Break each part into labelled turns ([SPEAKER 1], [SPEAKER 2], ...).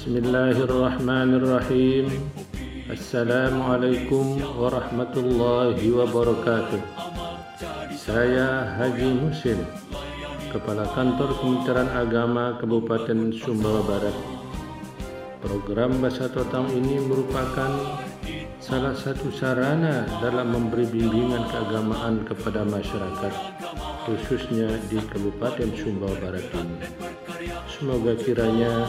[SPEAKER 1] بسم الله الرحمن الرحيم السلام عليكم ورحمة الله وبركاته Saya Haji Musin Kepala Kantor Kementerian Agama Kabupaten Sumbawa Barat Program Bahasa Totang ini merupakan salah satu sarana dalam memberi bimbingan keagamaan kepada masyarakat khususnya di Kabupaten Sumbawa Barat ini. Semoga kiranya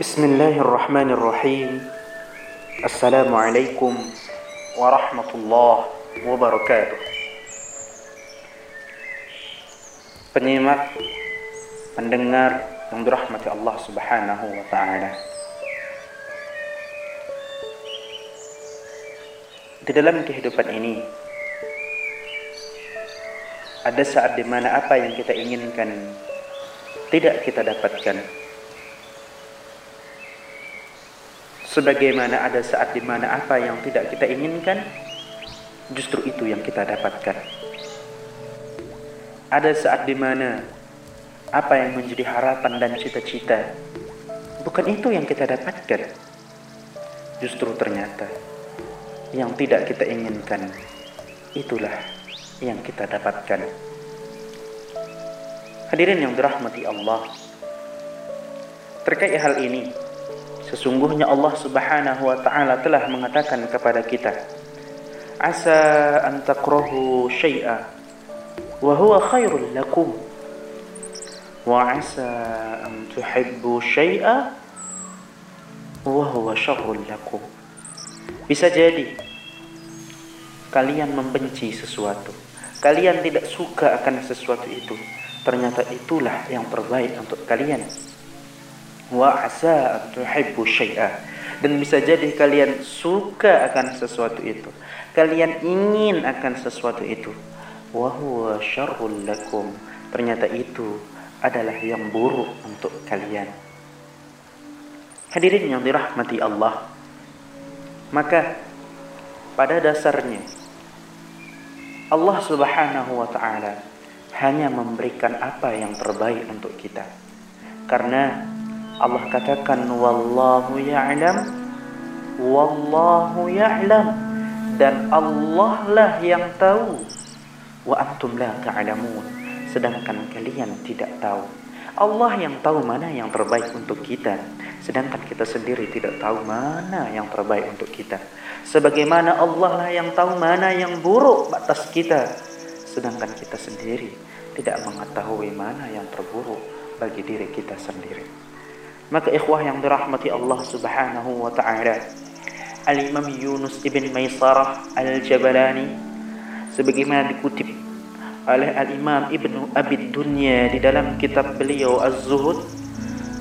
[SPEAKER 2] بسم الله الرحمن الرحيم السلام عليكم ورحمة الله وبركاته penyimak pendengar yang dirahmati Allah Subhanahu wa taala di dalam kehidupan ini ada saat di mana apa yang kita inginkan tidak kita dapatkan Sebagaimana ada saat di mana apa yang tidak kita inginkan, justru itu yang kita dapatkan. Ada saat di mana apa yang menjadi harapan dan cita-cita, bukan itu yang kita dapatkan. Justru ternyata yang tidak kita inginkan, itulah yang kita dapatkan. Hadirin yang dirahmati Allah, terkait hal ini, Sesungguhnya Allah Subhanahu wa taala telah mengatakan kepada kita, "Asa an takrahu syai'a wa huwa khairul lakum wa asa an tuhibbu syai'a wa huwa syarrul lakum." Bisa jadi kalian membenci sesuatu, kalian tidak suka akan sesuatu itu, ternyata itulah yang terbaik untuk kalian wa asa tuhibbu syai'a. Dan bisa jadi kalian suka akan sesuatu itu. Kalian ingin akan sesuatu itu. Wa huwa syarrul lakum. Ternyata itu adalah yang buruk untuk kalian. Hadirin yang dirahmati Allah. Maka pada dasarnya Allah Subhanahu wa taala hanya memberikan apa yang terbaik untuk kita. Karena Allah katakan wallahu ya'lam wallahu ya'lam. Dan Allah lah yang tahu. Wa antum la ta'lamun. Sedangkan kalian tidak tahu. Allah yang tahu mana yang terbaik untuk kita. Sedangkan kita sendiri tidak tahu mana yang terbaik untuk kita. Sebagaimana Allah lah yang tahu mana yang buruk atas kita. Sedangkan kita sendiri tidak mengetahui mana yang terburuk bagi diri kita sendiri maka ikhwah yang dirahmati Allah Subhanahu wa taala, Al-Imam Yunus ibn Maisarah Al-Jabalani sebagaimana dikutip oleh Al-Imam Ibnu Abi Dunya di dalam kitab beliau Az-Zuhud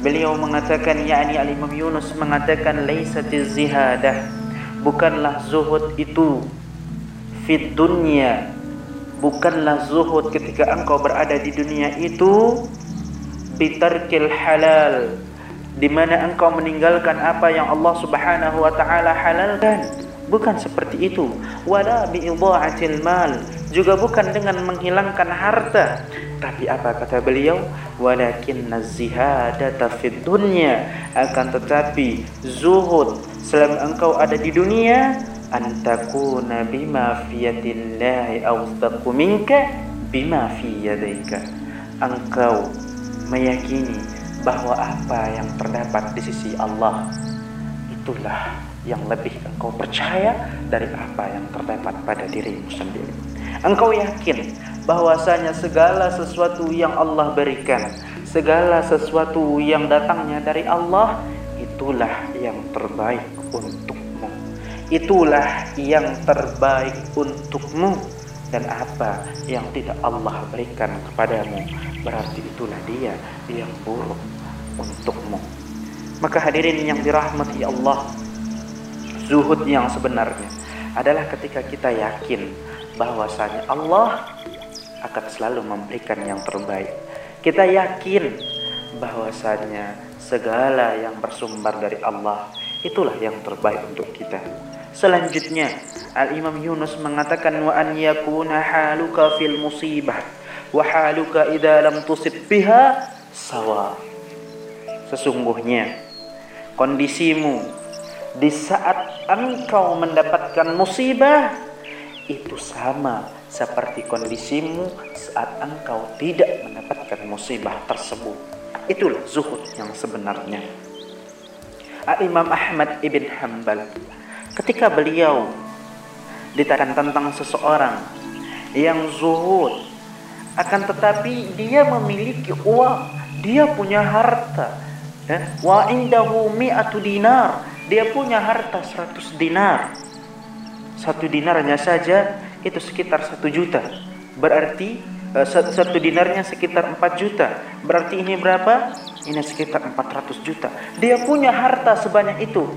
[SPEAKER 2] beliau mengatakan yakni Al-Imam Yunus mengatakan laisatiz zihadah bukanlah zuhud itu fit dunya. Bukanlah zuhud ketika engkau berada di dunia itu bitarkil halal di mana engkau meninggalkan apa yang Allah Subhanahu wa taala halalkan. Bukan seperti itu. Wala bi mal. Juga bukan dengan menghilangkan harta. Tapi apa kata beliau? Walakin zihadata fid dunya. Akan tetapi zuhud selama engkau ada di dunia antakuna bima fi yadillahi awthaqu minka bima fi engkau meyakini bahwa apa yang terdapat di sisi Allah itulah yang lebih engkau percaya dari apa yang terdapat pada dirimu sendiri. Engkau yakin bahwasanya segala sesuatu yang Allah berikan, segala sesuatu yang datangnya dari Allah itulah yang terbaik untukmu. Itulah yang terbaik untukmu dan apa yang tidak Allah berikan kepadamu berarti itulah dia yang buruk untukmu Maka hadirin yang dirahmati Allah, zuhud yang sebenarnya adalah ketika kita yakin bahwasanya Allah akan selalu memberikan yang terbaik. Kita yakin bahwasanya segala yang bersumber dari Allah itulah yang terbaik untuk kita. Selanjutnya, Al-Imam Yunus mengatakan wa an yakuna haluka fil musibah wa haluka idza lam tusib biha sawa. Sesungguhnya kondisimu di saat engkau mendapatkan musibah itu sama seperti kondisimu saat engkau tidak mendapatkan musibah tersebut. Itulah zuhud yang sebenarnya. Imam Ahmad ibn Hanbal ketika beliau ditanya tentang seseorang yang zuhud akan tetapi dia memiliki uang, dia punya harta. Ya, wa indahu mi'atu dinar, dia punya harta 100 dinar. Satu dinarnya saja itu sekitar satu juta. Berarti uh, satu dinarnya sekitar 4 juta. Berarti ini berapa? Ini sekitar 400 juta. Dia punya harta sebanyak itu.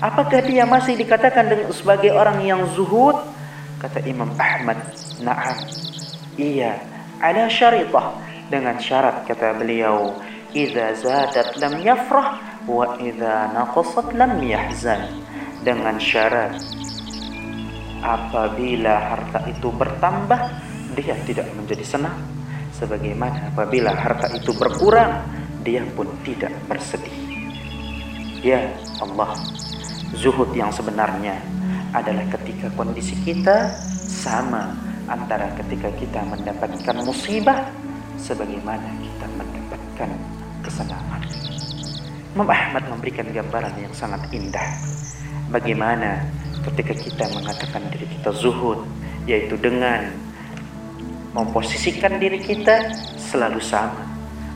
[SPEAKER 2] Apakah dia masih dikatakan sebagai orang yang zuhud? Kata Imam Ahmad, "Na'am." Iya, ada syaritah dengan syarat kata beliau, "Idza zadat lam yafrah wa idza naqasat lam yahzan." Dengan syarat apabila harta itu bertambah dia tidak menjadi senang sebagaimana apabila harta itu berkurang dia pun tidak bersedih ya Allah zuhud yang sebenarnya adalah ketika kondisi kita sama antara ketika kita mendapatkan musibah sebagaimana kita mendapatkan kesenangan. Imam Ahmad memberikan gambaran yang sangat indah. Bagaimana ketika kita mengatakan diri kita zuhud yaitu dengan memposisikan diri kita selalu sama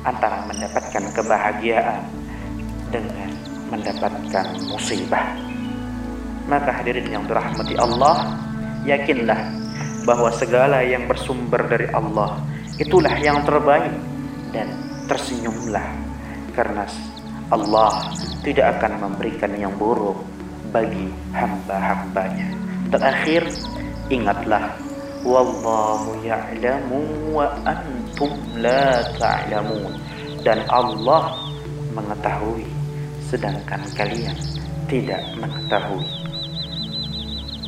[SPEAKER 2] antara mendapatkan kebahagiaan dengan mendapatkan musibah. Maka hadirin yang dirahmati Allah yakinlah bahwa segala yang bersumber dari Allah itulah yang terbaik dan tersenyumlah. Karena Allah tidak akan memberikan yang buruk bagi hamba-hambanya. Terakhir, ingatlah wallahu ya'lamu wa antum la ta'lamun. Dan Allah mengetahui sedangkan kalian tidak mengetahui.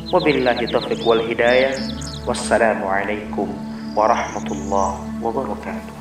[SPEAKER 2] Wabillahi taufiq wal hidayah. Wassalamualaikum warahmatullahi wabarakatuh.